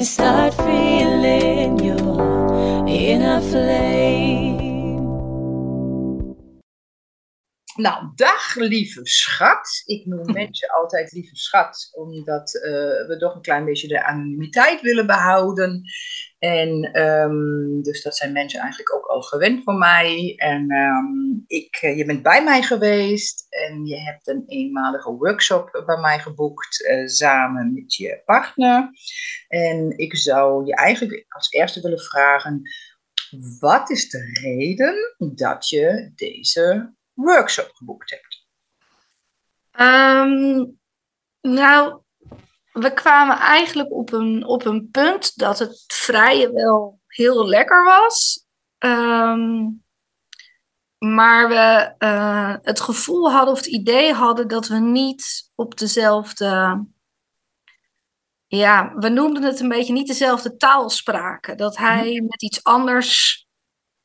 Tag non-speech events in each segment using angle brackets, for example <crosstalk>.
and start feeling your inner flame. Nou, dag lieve schat. Ik noem <laughs> mensen altijd lieve schat, omdat eh, we toch een klein beetje de anonimiteit willen behouden. En ehm, dus dat zijn mensen eigenlijk ook al gewend van mij. En ehm, ik, eh, je bent bij mij geweest en je hebt een eenmalige workshop bij mij geboekt eh, samen met je partner. En ik zou je eigenlijk als eerste willen vragen, wat is de reden dat je deze workshop geboekt hebt? Ehm, nou, we kwamen eigenlijk op een, op een punt dat het vrije wel heel lekker was. Ehm, maar we eh, het gevoel hadden of het idee hadden dat we niet op dezelfde. Ja, we noemden het een beetje niet dezelfde taal spraken. Dat hij met iets anders,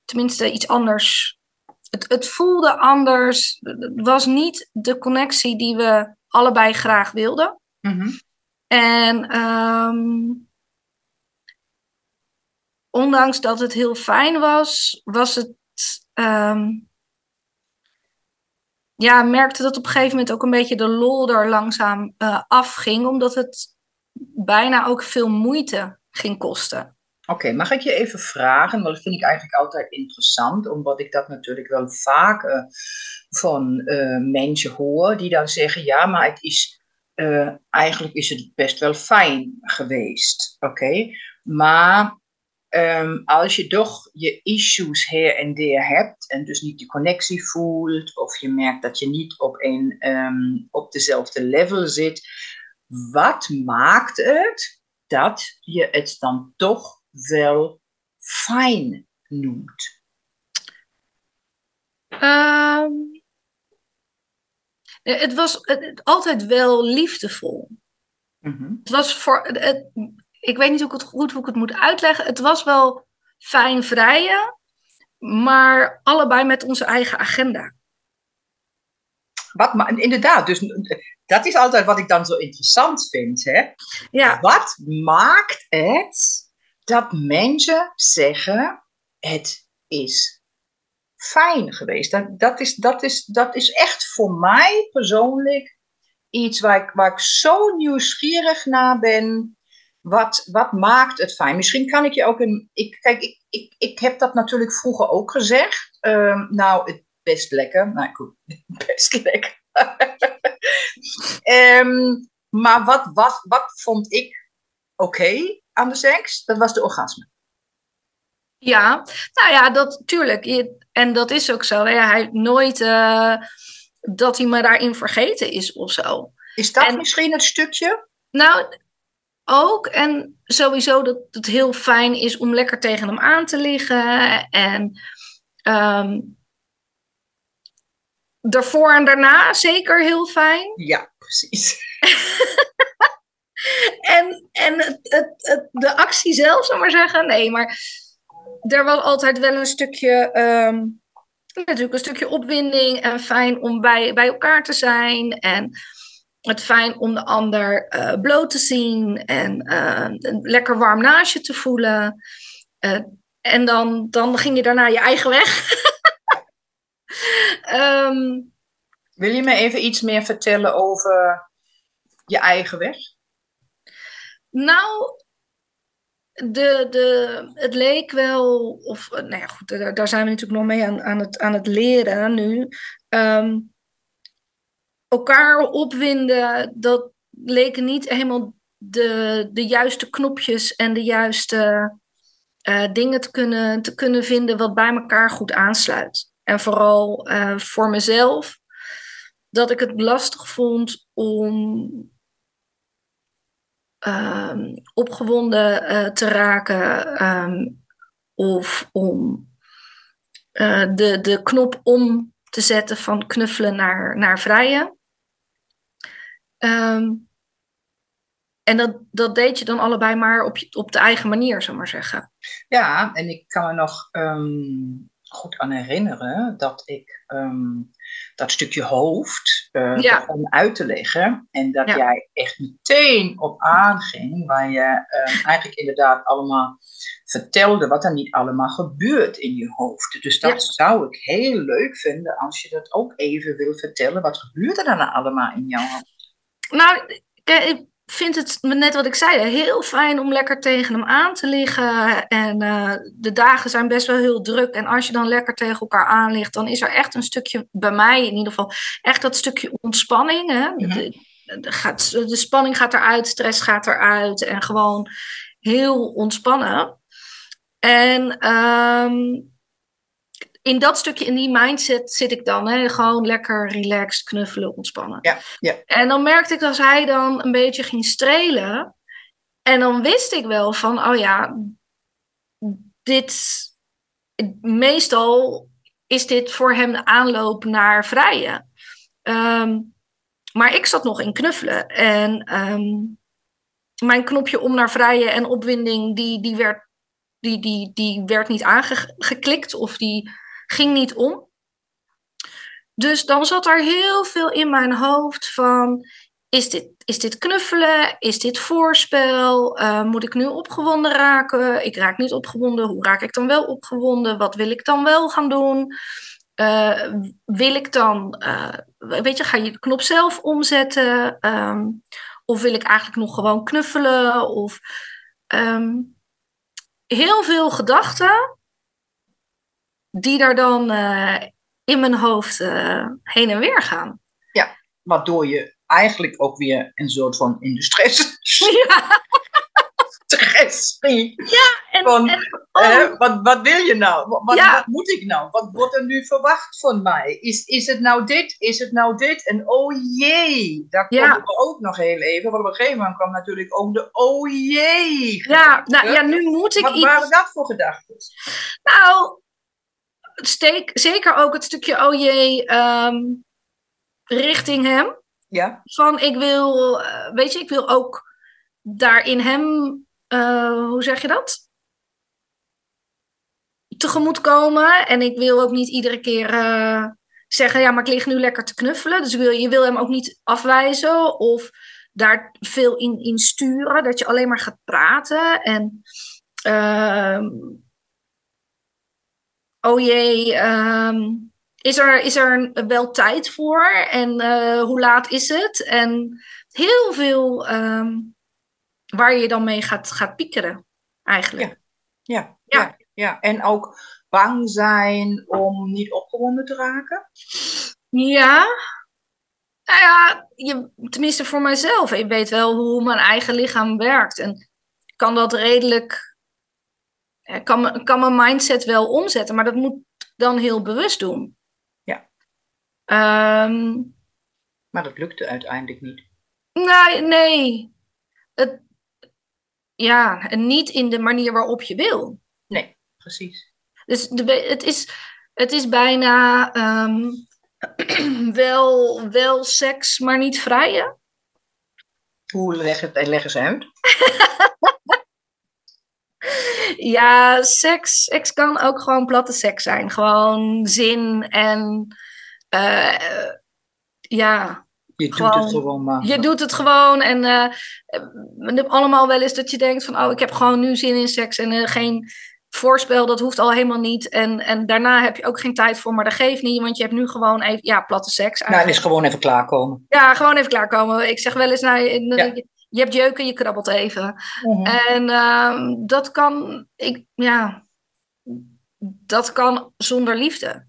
tenminste iets anders. Het, het voelde anders. Het was niet de connectie die we allebei graag wilden. En ehm, ondanks dat het heel fijn was, was het. ehm, ja, merkte dat op een gegeven moment ook een beetje de lol er langzaam eh, afging, omdat het bijna ook veel moeite ging kosten. Oké, mag ik je even vragen? Want dat vind ik eigenlijk altijd interessant, omdat ik dat natuurlijk wel vaak eh, van eh, mensen hoor die dan zeggen: ja, maar het is eh, eigenlijk is het best wel fijn geweest. Oké, maar ehm, als je toch je issues her en der hebt en dus niet die connectie voelt, of je merkt dat je niet op, een, ehm, op dezelfde level zit, wat maakt het dat je het dan toch wel fijn noemt? Ehm, het was het- altijd wel liefdevol. Mhm. Het was voor. Het, ik weet niet hoe ik het goed hoe ik het moet uitleggen. Het was wel fijn vrijen, maar allebei met onze eigen agenda. Wat ma- inderdaad, dus dat is altijd wat ik dan zo interessant vind. Hè? Ja, Wat maakt het dat mensen zeggen: het is fijn geweest? Dat, dat, is, dat, is, dat is echt voor mij persoonlijk iets waar ik, waar ik zo nieuwsgierig naar ben. Wat, wat maakt het fijn? Misschien kan ik je ook een. Ik, kijk, ik, ik, ik heb dat natuurlijk vroeger ook gezegd. Ehm, nou, het best lekker. Nou goed, <laughs> best lekker. <laughs> Ehm, maar wat, wat, wat vond ik oké aan de seks? Dat was de orgasme. Ja. nou ja, dat tuurlijk. Je- En dat is ook zo. Ja, hij heeft nooit eh, dat hij me daarin vergeten is of zo. Is dat En- misschien het stukje? Nou, ook. En sowieso dat het heel fijn is om lekker tegen hem aan te liggen. En ehm, daarvoor en daarna zeker heel fijn. Ja, precies. <laughs> En, en het, het, het- de actie zelf, zal ik maar zeggen. Nee, maar er was altijd wel een stukje. ehm, natuurlijk een stukje opwinding. En fijn om bij, bij elkaar te zijn. En het fijn om de ander eh, bloot te zien. En eh, een lekker warm naast je te voelen. Eh, en dan, dan ging je daarna je eigen weg. <laughs> Ehm, Wil je me even iets meer vertellen over je eigen weg? Nou, de, de, het leek wel, of eh, nou ja, goed, daar, zijn we natuurlijk nog mee aan, aan, het, aan het leren nu. Ehm, elkaar opwinden, dat leken niet helemaal de, de juiste knopjes en de juiste eh, dingen te kunnen, te kunnen vinden wat bij elkaar goed aansluit. En vooral eh, voor mezelf, dat ik het lastig vond om ehm, opgewonden eh, te raken ehm, of om eh, de, de knop om te zetten van knuffelen naar, naar vrijen. Ehm, en dat, dat deed je dan allebei maar op, je, op de eigen manier, zou maar zeggen. Ja, en ik kan me nog goed aan herinneren dat ik dat stukje hoofd uh, ja. om uit te leggen. En dat jij echt meteen op aanging, waar je uh, eigenlijk inderdaad allemaal vertelde wat er niet allemaal gebeurt in je hoofd. Dus dat zou ik heel leuk vinden als je dat ook even wil vertellen. Wat gebeurt er dan allemaal in jouw hoofd? Nou, vind het, net wat ik zei, heel fijn om lekker tegen hem aan te liggen. En uh, de dagen zijn best wel heel druk. En als je dan lekker tegen elkaar aan ligt, dan is er echt een stukje, bij mij in ieder geval, echt dat stukje ontspanning. Hè? Mm -hmm. de, de, gaat, de spanning gaat eruit, stress gaat eruit. En gewoon heel ontspannen. En um, in dat stukje, in die mindset zit ik dan. Hè? Gewoon lekker relaxed, knuffelen, ontspannen. Ja, ja. En dan merkte ik als hij dan een beetje ging strelen. En dan wist ik wel van, oh ja, dit... Meestal is dit voor hem de aanloop naar vrije. Um, maar ik zat nog in knuffelen. En um, mijn knopje om naar vrije en opwinding, die, die, werd, die, die, die werd niet aangeklikt. Of die ging niet om. Dus dan zat er heel veel in mijn hoofd van, is dit, is dit knuffelen? Is dit voorspel? Uh, moet ik nu opgewonden raken? Ik raak niet opgewonden. Hoe raak ik dan wel opgewonden? Wat wil ik dan wel gaan doen? Uh, wil ik dan, uh, weet je, ga je de knop zelf omzetten? Um, of wil ik eigenlijk nog gewoon knuffelen? Of um, heel veel gedachten die daar dan uh, in mijn hoofd uh, heen en weer gaan. Ja, waardoor je eigenlijk ook weer een soort van in de <laughs> stress. Ja. stress. Ja, en, van, en oh. wat, wat wil je nou? Wat, ja. wat, moet ik nou? Wat wordt er nu verwacht van mij? Is, is het nou dit? Is het nou dit? En oh jee, daar komen ja. we ook nog heel even. Want op een gegeven moment kwam natuurlijk ook de oh jee. Ja, nou, ja, nu moet ik wat iets... waren dat voor gedachten? Nou, steek, zeker ook het stukje oh jee um, richting hem. Ja. Van ik wil, uh, weet je, ik wil ook daarin hem, uh, hoe zeg je dat? Tegemoet komen. En ik wil ook niet iedere keer uh, zeggen, ja, maar ik lig nu lekker te knuffelen. Dus wil, je wil hem ook niet afwijzen of daar veel in, in sturen. Dat je alleen maar gaat praten. En uh, oh jee, um, is, er, is er wel tijd voor? En uh, hoe laat is het? En heel veel um, waar je dan mee gaat, gaat piekeren, eigenlijk. Ja. Ja, ja. ja, ja. En ook bang zijn om niet opgewonden te raken? Ja. Nou ja, je, tenminste voor mijzelf. Ik weet wel hoe mijn eigen lichaam werkt. En kan dat redelijk kan, kan mijn mindset wel omzetten, maar dat moet dan heel bewust doen. Ja. Um, maar dat lukte uiteindelijk niet. Nee, nee. Het, ja, en niet in de manier waarop je wil. Nee, precies. Dus de, het, is, het is bijna um, <clears throat> wel, wel seks, maar niet vrije. Hoe leggen, leggen ze uit? <laughs> Ja, seks, seks kan ook gewoon platte seks zijn. Gewoon zin en uh, ja. Je doet het gewoon maar. Je doet het gewoon en uh, allemaal wel eens dat je denkt van oh, ik heb gewoon nu zin in seks en uh, geen voorspel, dat hoeft al helemaal niet. En, en daarna heb je ook geen tijd voor, maar dat geeft niet, want je hebt nu gewoon even, ja, platte seks. Nou, dan is gewoon even klaarkomen. Ja, gewoon even klaarkomen. Ik zeg wel eens, nou, ja je hebt jeuken, je krabbelt even. Mhm. En uh, dat kan, ik, ja, dat kan zonder liefde.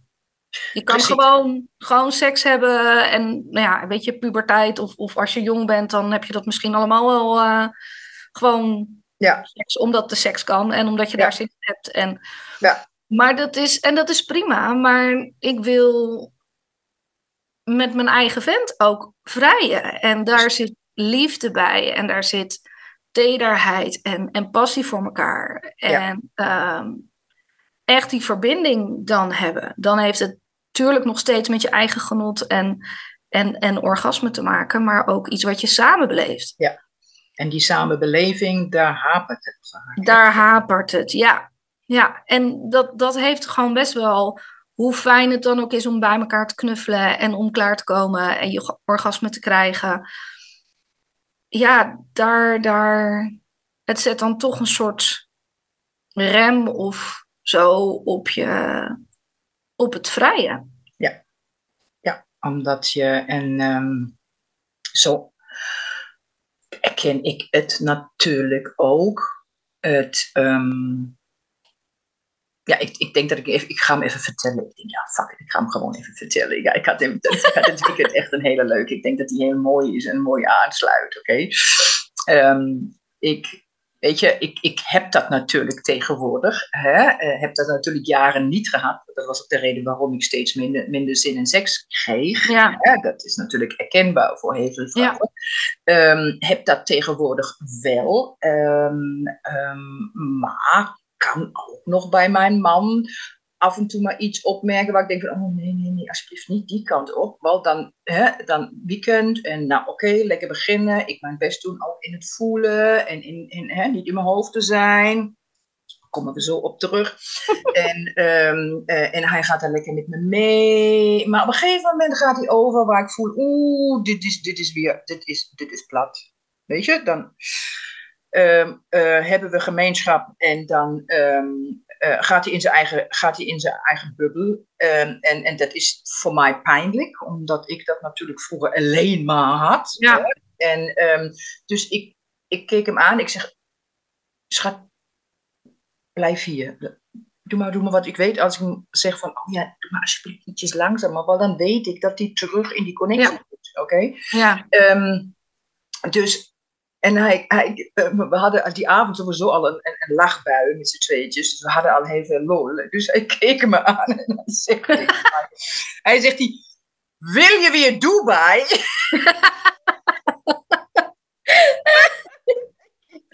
Je kan gewoon, gewoon seks hebben en, nou ja, weet je, puberteit of, of als je jong bent, dan heb je dat misschien allemaal wel uh, gewoon ja. seks, omdat de seks kan en omdat je Ja. daar zin in hebt. En, Ja. Maar dat is, en dat is prima, maar ik wil met mijn eigen vent ook vrijen. En daar zit liefde bij en daar zit tederheid en, en passie voor elkaar. En ehm, echt die verbinding dan hebben. Dan heeft het natuurlijk nog steeds met je eigen genot en, en, en orgasme te maken, maar ook iets wat je samen beleeft. Ja. En die samenbeleving, daar hapert het vaak. Daar hapert het, ja. Ja, en dat, dat heeft gewoon best wel, hoe fijn het dan ook is om bij elkaar te knuffelen en om klaar te komen en je orgasme te krijgen. Ja, daar, daar, het zet dan toch een soort rem of zo op je, op het vrije. Ja, ja omdat je, en um, zo erken ik het natuurlijk ook. Het, um, ja, ik, ik denk dat ik even, ik ga hem even vertellen. Ik denk, ja, fuck it, ik ga hem gewoon even vertellen. Ja, ik had, hem, ik had het weekend echt een hele leuke. Ik denk dat hij heel mooi is en mooi aansluit, oké? Okay? Um, ik, Weet je, ik, ik heb dat natuurlijk tegenwoordig. Hè? Uh, heb dat natuurlijk jaren niet gehad. Dat was ook de reden waarom ik steeds minder, minder zin in seks kreeg. Ja. Dat is natuurlijk herkenbaar voor heel veel vrouwen. Ja. Um, heb dat tegenwoordig wel. Um, maar kan ook nog bij mijn man af en toe maar iets opmerken waar ik denk van, oh nee, nee, nee, alsjeblieft niet die kant op. Want dan, hè, dan weekend en nou oké, lekker beginnen. Ik mijn best doen ook in het voelen en in, in, hè, niet in mijn hoofd te zijn. Komen we zo op terug. <laughs> en, um, uh, en hij gaat dan lekker met me mee. Maar op een gegeven moment gaat hij over waar ik voel, oeh, dit is, dit is weer, dit is, dit is plat. Weet je, dan um, uh, hebben we gemeenschap en dan um, uh, gaat, hij in zijn eigen, gaat hij in zijn eigen bubbel. Um, en, en dat is voor mij pijnlijk, omdat ik dat natuurlijk vroeger alleen maar had. Ja. En dus ik, ik keek hem aan, ik zeg, schat, blijf hier. Doe maar, doe maar wat ik weet. Als ik hem zeg van, oh ja, doe maar alsjeblieft ietsjes langzamer. Want dan weet ik dat hij terug in die connectie ja. moet. Oké? Okay? Ja. Dus en hij, hij, we hadden die avond sowieso al een, een, lachbui met z'n tweetjes. Dus we hadden al heel veel lol. Dus hij <laughs> keek me aan en hij zegt, hij zegt hij, wil je weer Dubai? <laughs>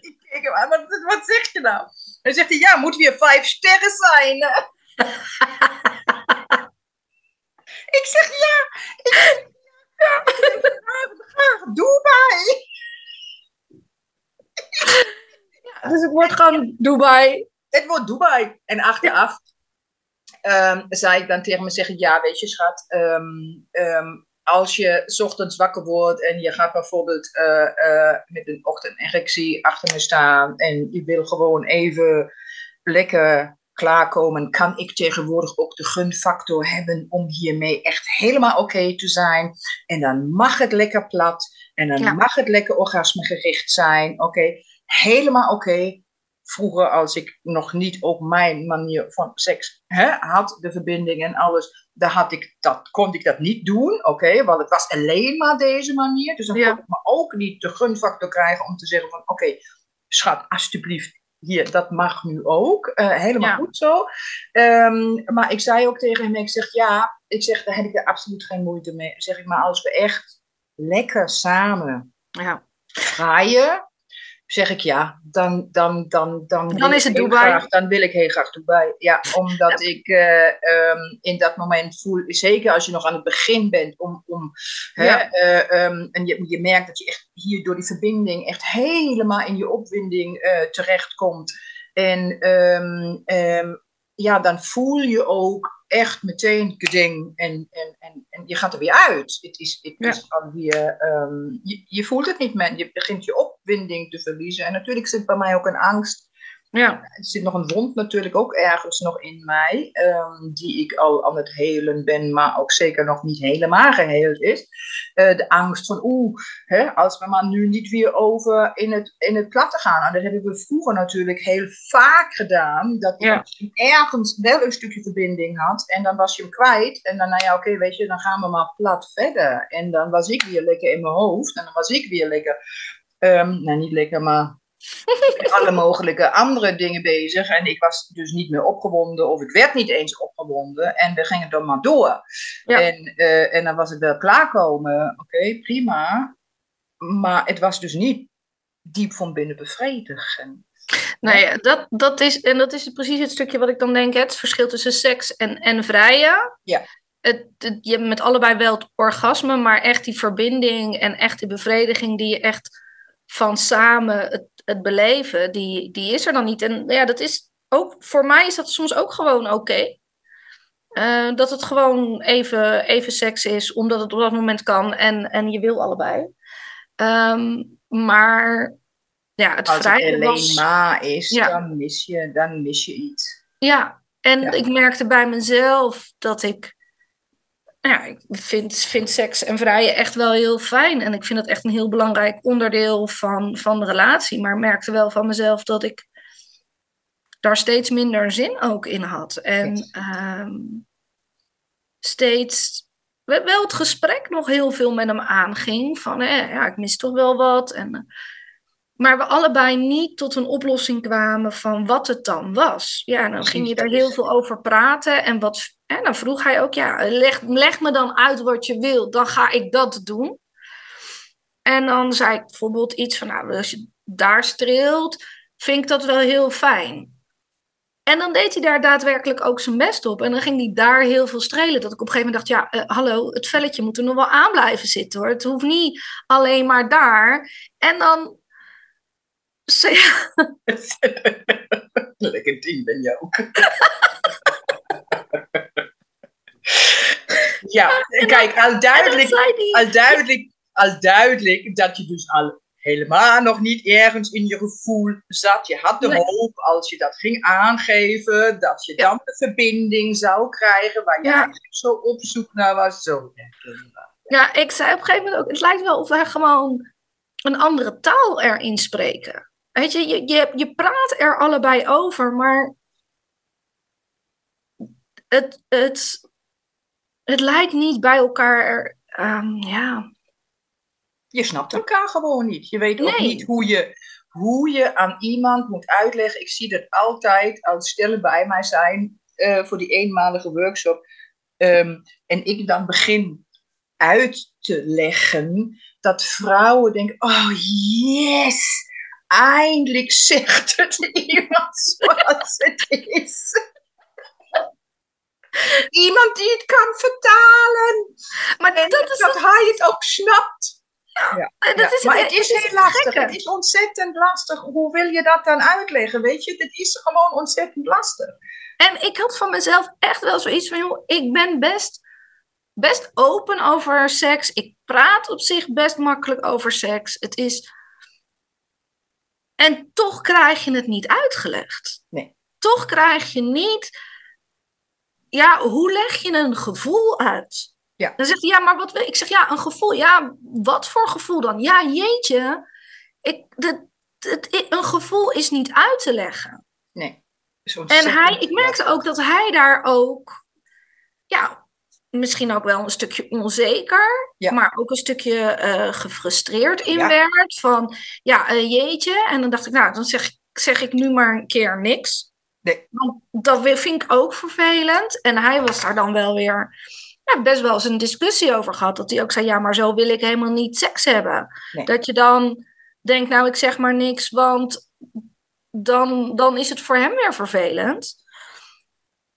ik keek hem aan, wat, zeg je nou? Hij zegt ja, moet weer vijf sterren zijn. <laughs> ik zeg ja, ik zeg, ja, graag Dubai. Ja, dus het wordt gewoon Dubai. Het wordt Dubai. En achteraf um, zei ik dan tegen me zeggen, ja, weet je schat, um, um, als je s ochtends wakker wordt en je gaat bijvoorbeeld uh, uh, met een ochtenderectie achter me staan en je wil gewoon even lekker klaarkomen, kan ik tegenwoordig ook de gunfactor hebben om hiermee echt helemaal oké okay te zijn. En dan mag het lekker plat. En dan ja. mag het lekker orgasmegericht zijn. Oké, okay. Helemaal oké. Okay. Vroeger, als ik nog niet op mijn manier van seks hè, had, de verbinding en alles, dan had ik dat, kon ik dat niet doen. Oké, okay, want het was alleen maar deze manier. Dus dan ja. kon ik me ook niet de gunfactor krijgen om te zeggen van, oké, schat, alsjeblieft, hier, dat mag nu ook. Uh, helemaal ja. goed zo. Um, maar ik zei ook tegen hem, ik zeg ja, ik zeg, daar heb ik er absoluut geen moeite mee. Zeg ik, maar als we echt lekker samen ja. je, zeg ik ja, dan, dan, dan, dan, dan is het Dubai. Graag, dan wil ik heel graag Dubai. Ja, omdat ja. ik uh, um, in dat moment voel, zeker als je nog aan het begin bent, om, om, ja. hè, uh, um, en je, je merkt dat je echt hier door die verbinding echt helemaal in je opwinding uh, terechtkomt. En um, ja, dan voel je ook echt meteen geding en, en, en, en je gaat er weer uit. Het is, het ja. is alweer, je, je voelt het niet meer. Je begint je opwinding te verliezen. En natuurlijk zit bij mij ook een angst ja. Er zit nog een wond natuurlijk ook ergens nog in mij, um, die ik al aan het helen ben, maar ook zeker nog niet helemaal geheeld is. Uh, de angst van, oeh, hè, als we maar nu niet weer over in het, in het platte gaan. En dat hebben we vroeger natuurlijk heel vaak gedaan, dat ja. je ergens wel een stukje verbinding had en dan was je hem kwijt. En dan, nou ja, oké, okay, weet je, dan gaan we maar plat verder. En dan was ik weer lekker in mijn hoofd en dan was ik weer lekker, um, nou niet lekker, maar met alle mogelijke andere dingen bezig. En ik was dus niet meer opgewonden, of ik werd niet eens opgewonden. En we gingen dan maar door. Ja. En, uh, en dan was het wel klaarkomen. Oké, okay, prima. Maar het was dus niet diep van binnen bevredigend. Nee, dat, dat is, en dat is precies het stukje wat ik dan denk, het verschil tussen seks en, en vrije. Ja. Het, het, je hebt met allebei wel het orgasme, maar echt die verbinding en echt die bevrediging die je echt van samen het, het beleven, die, die is er dan niet. En ja, dat is ook, voor mij is dat soms ook gewoon oké. Eh, dat het gewoon even, even seks is, omdat het op dat moment kan en, en je wil allebei. Ehm, maar ja, het Als het alleen was... maar is, Ja. dan, mis je, dan mis je iets. Ja, en Ja. ik merkte bij mezelf dat ik... Ja, ik vind, vind seks en vrije echt wel heel fijn. En ik vind dat echt een heel belangrijk onderdeel van, van de relatie. Maar merkte wel van mezelf dat ik daar steeds minder zin ook in had. En Yes. ehm, steeds we- wel het gesprek nog heel veel met hem aanging. Van eh, ja, ik mis toch wel wat. En, maar we allebei niet tot een oplossing kwamen van wat het dan was. Ja, dan ging je daar heel veel over praten. En wat, en dan vroeg hij ook, ja, leg, leg me dan uit wat je wil. Dan ga ik dat doen. En dan zei ik bijvoorbeeld iets van, nou, als je daar streelt, vind ik dat wel heel fijn. En dan deed hij daar daadwerkelijk ook zijn best op. En dan ging hij daar heel veel strelen. Dat ik op een gegeven moment dacht, ja, eh, hallo, het velletje moet er nog wel aan blijven zitten hoor. Het hoeft niet alleen maar daar. En dan... <laughs> <laughs> Lekker ding ben je ook. <laughs> <laughs> ja, kijk, al duidelijk, al duidelijk, al duidelijk dat je dus al helemaal nog niet ergens in je gevoel zat. Je had de Nee. hoop als je dat ging aangeven, dat je Ja. dan de verbinding zou krijgen waar je Ja. eigenlijk zo op zoek naar was. Zo. Ja, ik zei op een gegeven moment ook, het lijkt wel of wij gewoon een andere taal erin spreken. Weet je, je, je, je praat er allebei over, maar het, het, het lijkt niet bij elkaar. ehm, ja, Je snapt elkaar gewoon niet. Je weet ook Nee. niet hoe je, hoe je aan iemand moet uitleggen. Ik zie dat altijd als stellen bij mij zijn eh, voor die eenmalige workshop. Ehm, en ik dan begin uit te leggen dat vrouwen denken: oh yes, eindelijk zegt het <laughs> iemand zoals het is. Iemand die het kan vertalen. maar En dat is dat hij het ook snapt. dat Ja, is maar het, het is het heel lastig. Het is ontzettend lastig. Hoe wil je dat dan uitleggen? Weet je, het is gewoon ontzettend lastig. En ik had van mezelf echt wel zoiets van, joh, ik ben best, best open over seks. Ik praat op zich best makkelijk over seks. Het is... En toch krijg je het niet uitgelegd. Nee. Toch krijg je niet... Ja, hoe leg je een gevoel uit? Ja. Dan zegt hij, ja, maar wat wil ik? zeg, ja, een gevoel. Ja, wat voor gevoel dan? Ja, jeetje. Ik, de, het, een gevoel is niet uit te leggen. Nee. En hij, ik merkte ook dat hij daar ook, ja, misschien ook wel een stukje onzeker, Ja. maar ook een stukje eh, gefrustreerd in Ja. werd. Van, ja, eh, jeetje. En dan dacht ik, nou, dan zeg, zeg ik nu maar een keer niks. Nee. Want dat vind ik ook vervelend. En hij was daar dan wel weer ja, best wel eens een discussie over gehad. Dat hij ook zei, ja, maar zo wil ik helemaal niet seks hebben. Nee. Dat je dan denkt, nou, ik zeg maar niks, want dan, dan is het voor hem weer vervelend.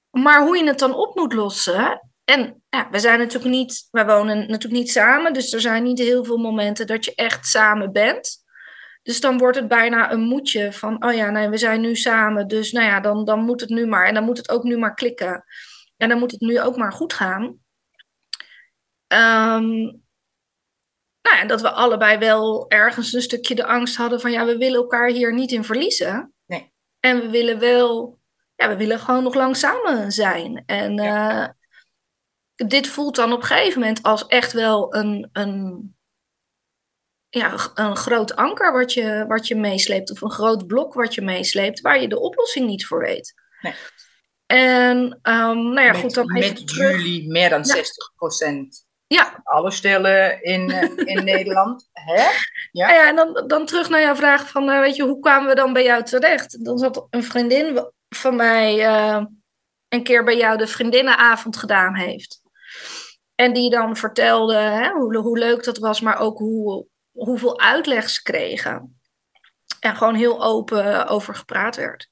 Maar hoe je het dan op moet lossen. En ja, we zijn natuurlijk niet, we wonen natuurlijk niet samen, dus er zijn niet heel veel momenten dat je echt samen bent. Dus dan wordt het bijna een moedje van, oh ja, nee, we zijn nu samen, dus nou ja, dan, dan moet het nu maar. En dan moet het ook nu maar klikken. En dan moet het nu ook maar goed gaan. Ehm, nou ja, dat we allebei wel ergens een stukje de angst hadden van, ja, we willen elkaar hier niet in verliezen. Nee. En we willen wel, ja, we willen gewoon nog lang samen zijn. En eh, dit voelt dan op een gegeven moment als echt wel een, een, ja, een groot anker wat je, wat je meesleept. Of een groot blok wat je meesleept, waar je de oplossing niet voor weet. Nee. En ehm, nou ja, met, goed, dan met terug. jullie meer dan Ja. 60% Ja, alle stellen in, eh, <laughs> in Nederland. Hè? Ja. Nou ja, en dan, dan terug naar jouw vraag van, eh, weet je, hoe kwamen we dan bij jou terecht? Dan zat een vriendin van mij eh, een keer bij jou de vriendinnenavond gedaan heeft. En die dan vertelde hè, hoe, hoe leuk dat was, maar ook hoe, hoeveel uitleg ze kregen. en gewoon heel open over gepraat werd.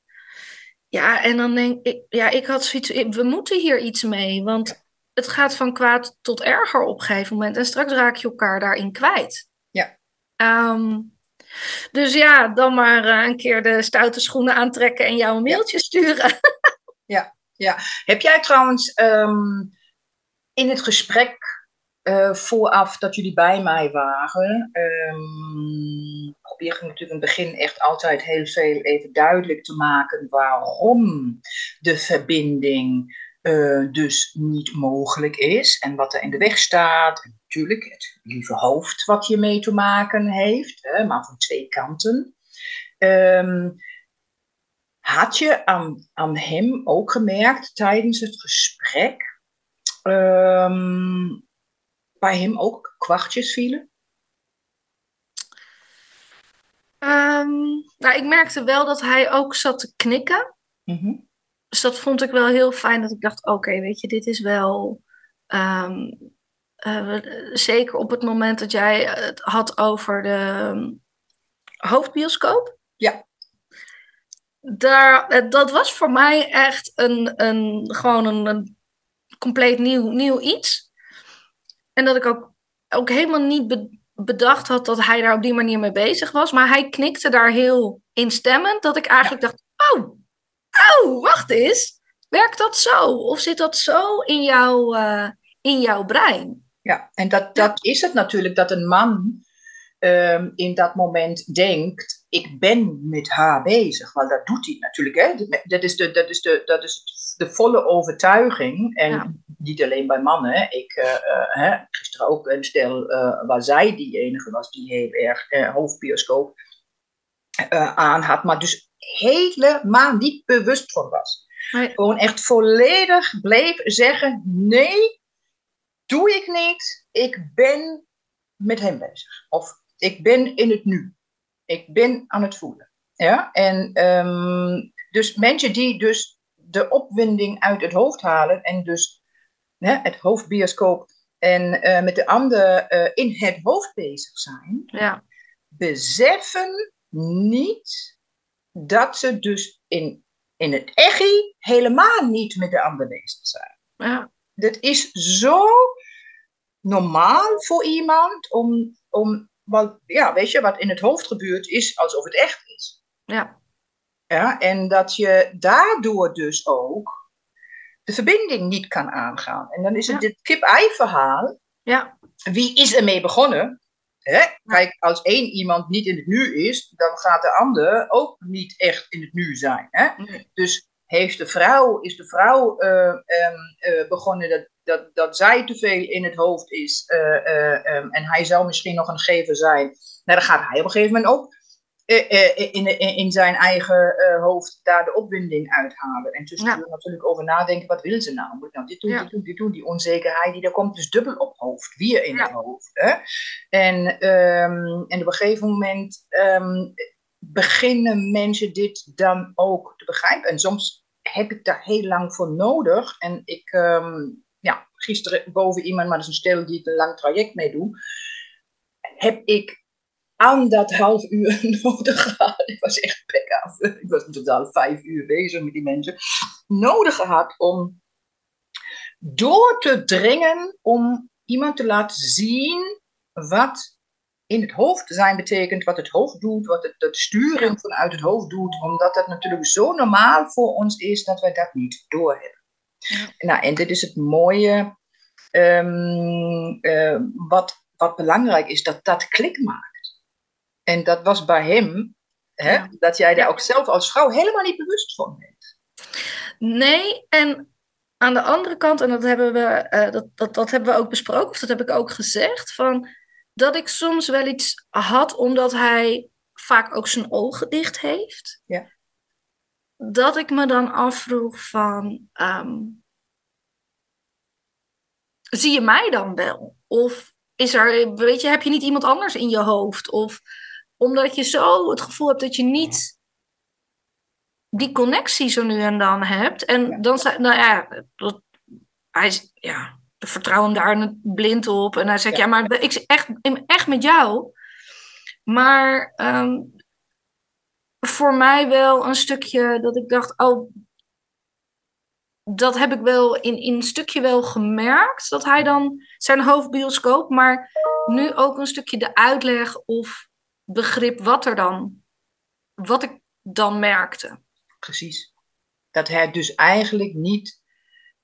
Ja, en dan denk ik, ja, ik had zoiets, we moeten hier iets mee, want het gaat van kwaad tot erger op een gegeven moment. En straks raak je elkaar daarin kwijt. Ja. Ehm, dus ja, dan maar eh, een keer de stoute schoenen aantrekken en jou een mailtje sturen. <laughs> ja, ja. Heb jij trouwens ehm, in het gesprek uh, vooraf dat jullie bij mij waren, um, probeer ik natuurlijk in het begin echt altijd heel veel even duidelijk te maken waarom de verbinding uh, dus niet mogelijk is en wat er in de weg staat. Natuurlijk het lieve hoofd wat hiermee te maken heeft, hè, maar van twee kanten. Um, had je aan, aan hem ook gemerkt tijdens het gesprek um, bij hem ook kwartjes vielen? Um, nou, ik merkte wel dat hij ook zat te knikken. Mm Dus dat vond ik wel heel fijn. Dat ik dacht, oké, weet je, dit is wel... Um, uh, zeker op het moment dat jij het had over de um, hoofdbioscoop. Ja. Daar, eh, dat was voor mij echt een, een, gewoon een, een compleet nieuw, nieuw iets. En dat ik ook, ook helemaal niet bedacht had dat hij daar op die manier mee bezig was. Maar hij knikte daar heel instemmend. Dat ik eigenlijk dacht: oh, oh, wacht eens. Werkt dat zo? Of zit dat zo in, jou, uh, in jouw brein? Ja, en dat, dat is het natuurlijk dat een man um, in dat moment denkt: ik ben met haar bezig. Want dat doet hij natuurlijk. Hè? Dat, is de, dat, is de, dat is de volle overtuiging. En niet alleen bij mannen. Ik uh, uh, gisteren ook een stel uh, waar zij die enige was die heel erg hoofdbioscoop aan had. Maar dus helemaal niet bewust van was. Nee. Gewoon echt volledig bleef zeggen: nee, doe ik niet. Ik ben met hem bezig. Of ik ben in het nu. Ik ben aan het voelen. Ja? En um, dus mensen die dus de opwinding uit het hoofd halen en dus hè, het hoofdbioscoop en uh, met de anderen uh, in het hoofd bezig zijn, ja. beseffen niet dat ze dus in, in het echi helemaal niet met de ander bezig zijn. Ja. Dat is zo normaal voor iemand om, om want ja, weet je, wat in het hoofd gebeurt is alsof het echt is. Ja. Ja, en dat je daardoor dus ook de verbinding niet kan aangaan. En dan is het dit kip-ei verhaal. Ja. Wie is ermee begonnen? Hè? Kijk, als één iemand niet in het nu is, dan gaat de ander ook niet echt in het nu zijn. Hè? Dus heeft de vrouw, is de vrouw uh, uh, begonnen dat, dat, dat zij te veel in het hoofd is uh, um, en hij zou misschien nog een gever zijn. Nou, dan gaat hij op een gegeven moment ook in, in, in zijn eigen hoofd daar de opwinding uithalen. En tussendoor ja. natuurlijk over nadenken, wat wil ze nou? Moet ik nou dit doen, ja. dit doen, dit doen? Die onzekerheid, die daar komt dus dubbel op hoofd. Weer in ja. het hoofd. Hè? En, um, en op een gegeven moment um, beginnen mensen dit dan ook te begrijpen. En soms heb ik daar heel lang voor nodig. En ik, um, ja, gisteren boven iemand, maar dat is een stel die ik een lang traject mee doe, heb ik aan dat half uur <laughs> nodig gehad. Ik was echt pek af. Ik was in totaal vijf uur bezig met die mensen. Nodig gehad om door te dringen om iemand te laten zien wat in het hoofd zijn betekent, wat het hoofd doet, wat het, de sturing vanuit het hoofd doet, omdat dat natuurlijk zo normaal voor ons is dat wij dat niet doorhebben. Ja. Nou, en dit is het mooie, um, uh, wat, wat belangrijk is, dat dat klik maakt. En dat was bij hem, hè, ja. dat jij daar ook zelf als vrouw helemaal niet bewust van bent. Nee, en aan de andere kant, en dat hebben we, uh, dat, dat, dat hebben we ook besproken, of dat heb ik ook gezegd, van dat ik soms wel iets had, omdat hij vaak ook zijn ogen dicht heeft. Ja. Dat ik me dan afvroeg van, um, zie je mij dan wel? Of is er, weet je, heb je niet iemand anders in je hoofd? Of omdat je zo het gevoel hebt dat je niet die connectie zo nu en dan hebt. En ja. dan zei, nou ja, dat, hij, ja, vertrouw hem daar blind op. En hij zegt, ja, ja maar ik echt, echt met jou. Maar um, voor mij wel een stukje dat ik dacht, oh, dat heb ik wel in, in een stukje wel gemerkt, dat hij dan zijn hoofdbioscoop, maar nu ook een stukje de uitleg of begrip wat er dan, wat ik dan merkte. Precies. Dat hij dus eigenlijk niet,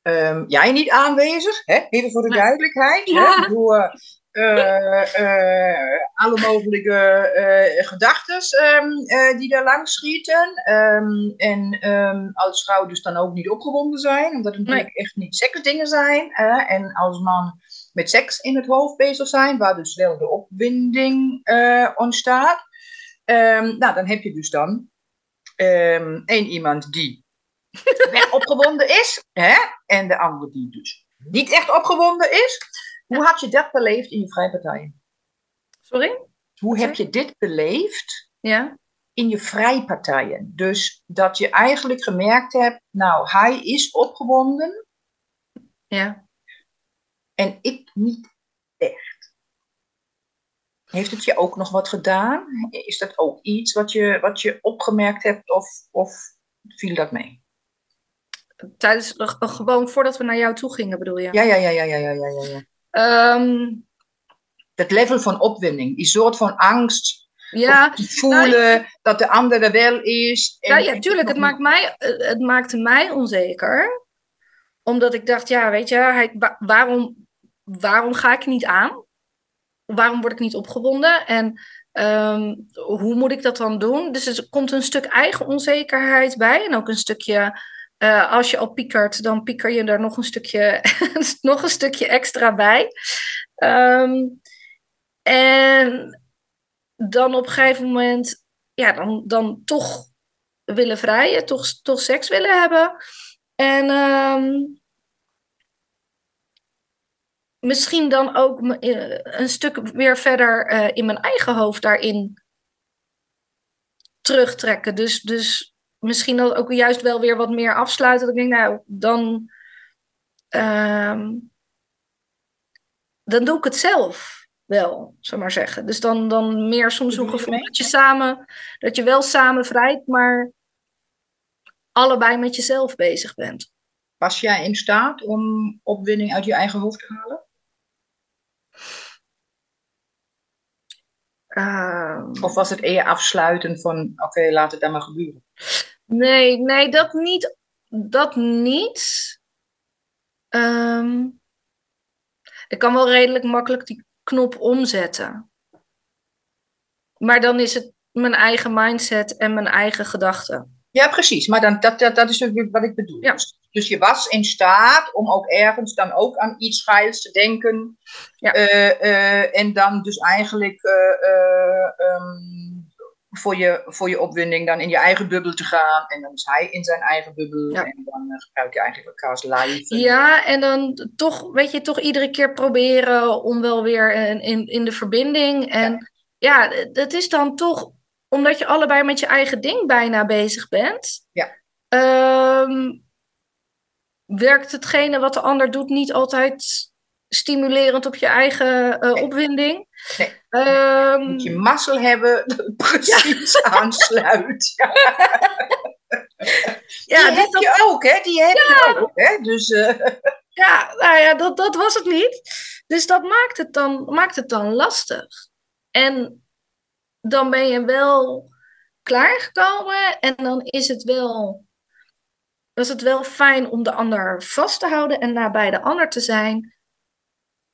ehm, jij niet aanwezig, hè? even voor de duidelijkheid, Ja. hè? door eh, eh, alle mogelijke eh gedachten die daar langs schieten. Ehm, en ehm, als vrouw dus dan ook niet opgewonden zijn, omdat het natuurlijk echt niet seksdingen zijn. hè. en als man met seks in het hoofd bezig zijn, waar dus wel de opwinding eh, ontstaat. Ehm, nou, dan heb je dus dan ehm, één iemand die <laughs> weg opgewonden is, hè? en de andere die dus niet echt opgewonden is. Hoe had je dat beleefd in je vrijpartijen? Sorry? Hoe heb je dit beleefd Ja? in je vrijpartijen? Dus dat je eigenlijk gemerkt hebt, nou, hij is opgewonden Ja. En ik niet echt. Heeft het je ook nog wat gedaan? Is dat ook iets wat je, wat je opgemerkt hebt of, of viel dat mee? Tijdens, gewoon voordat we naar jou toe gingen, bedoel je? Ja, ja, ja, ja, ja, ja, ja, ja. Dat level van opwinding, die soort van angst, ja, te voelen dat de ander er wel is. en- ja, tuurlijk. Het, maakt mij, het maakte mij onzeker. Omdat ik dacht, ja, weet je, hij, wa- waarom, waarom ga ik niet aan? Waarom word ik niet opgewonden? En ehm, hoe moet ik dat dan doen? Dus er komt een stuk eigen onzekerheid bij. En ook een stukje, eh, als je al piekert, dan pieker je er nog een stukje, <laughs> nog een stukje extra bij. Ehm, en dan op een gegeven moment, ja, dan, dan toch willen vrijen, toch, toch seks willen hebben. En ehm, misschien dan ook eh, een stuk weer verder eh, in mijn eigen hoofd daarin terugtrekken. Dus, dus misschien dat ook juist wel weer wat meer afsluiten. Dat ik denk, nou, dan, ehm, dan doe ik het zelf wel, zou ik maar zeggen. Dus dan, dan meer soms een gevoel dat je samen, dat je wel samen vrijt, maar allebei met jezelf bezig bent. Was jij in staat om opwinding uit je eigen hoofd te halen? Ehm, Of was het eer afsluiten van, oké, laat het dan maar gebeuren? Nee, nee, dat niet. Dat niet. Ehm, ik kan wel redelijk makkelijk die knop omzetten. Maar dan is het mijn eigen mindset en mijn eigen gedachten. Ja, precies. Maar dan, dat, dat, dat is natuurlijk wat ik bedoel. Ja. Dus, dus je was in staat om ook ergens dan ook aan iets geils te denken. Ja. Eh, eh, en dan dus eigenlijk eh, eh, ehm, voor, je, voor je opwinding dan in je eigen bubbel te gaan. En dan is hij in zijn eigen bubbel. Ja. En dan gebruik je eigenlijk elkaars live. Ja, en dan toch, weet je, toch iedere keer proberen om wel weer in, in, in de verbinding. En ja, dat is dan toch, omdat je allebei met je eigen ding bijna bezig bent. Ja. ehm, werkt hetgene wat de ander doet niet altijd stimulerend op je eigen eh, Nee. opwinding. Nee. Ehm, Moet je mazzel hebben <laughs> dat het precies aansluit. Ja, ja, die dus heb dat- je ook, hè? Die heb je ook, hè? Dus eh, <laughs> Ja, nou ja, dat, dat was het niet. Dus dat maakt het, dan, maakt het dan lastig. En dan ben je wel klaargekomen en dan is het wel, was het wel fijn om de ander vast te houden en nabij de ander te zijn.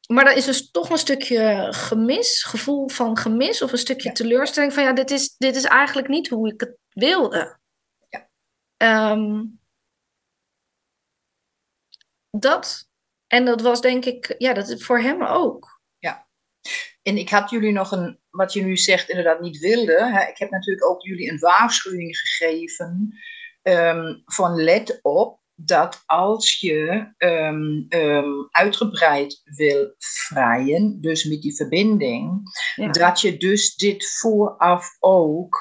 Maar er is dus toch een stukje gemis, gevoel van gemis of een stukje Ja. teleurstelling van ja, dit is, dit is eigenlijk niet hoe ik het wilde. Ja. Ehm, dat. En dat was denk ik, ja, dat is voor hem ook. En ik had jullie nog een, wat je nu zegt, inderdaad niet wilde. Hè? Ik heb natuurlijk ook jullie een waarschuwing gegeven ehm, van let op dat als je ehm, ehm, uitgebreid wil vrijen, dus met die verbinding, Ja. dat je dus dit vooraf ook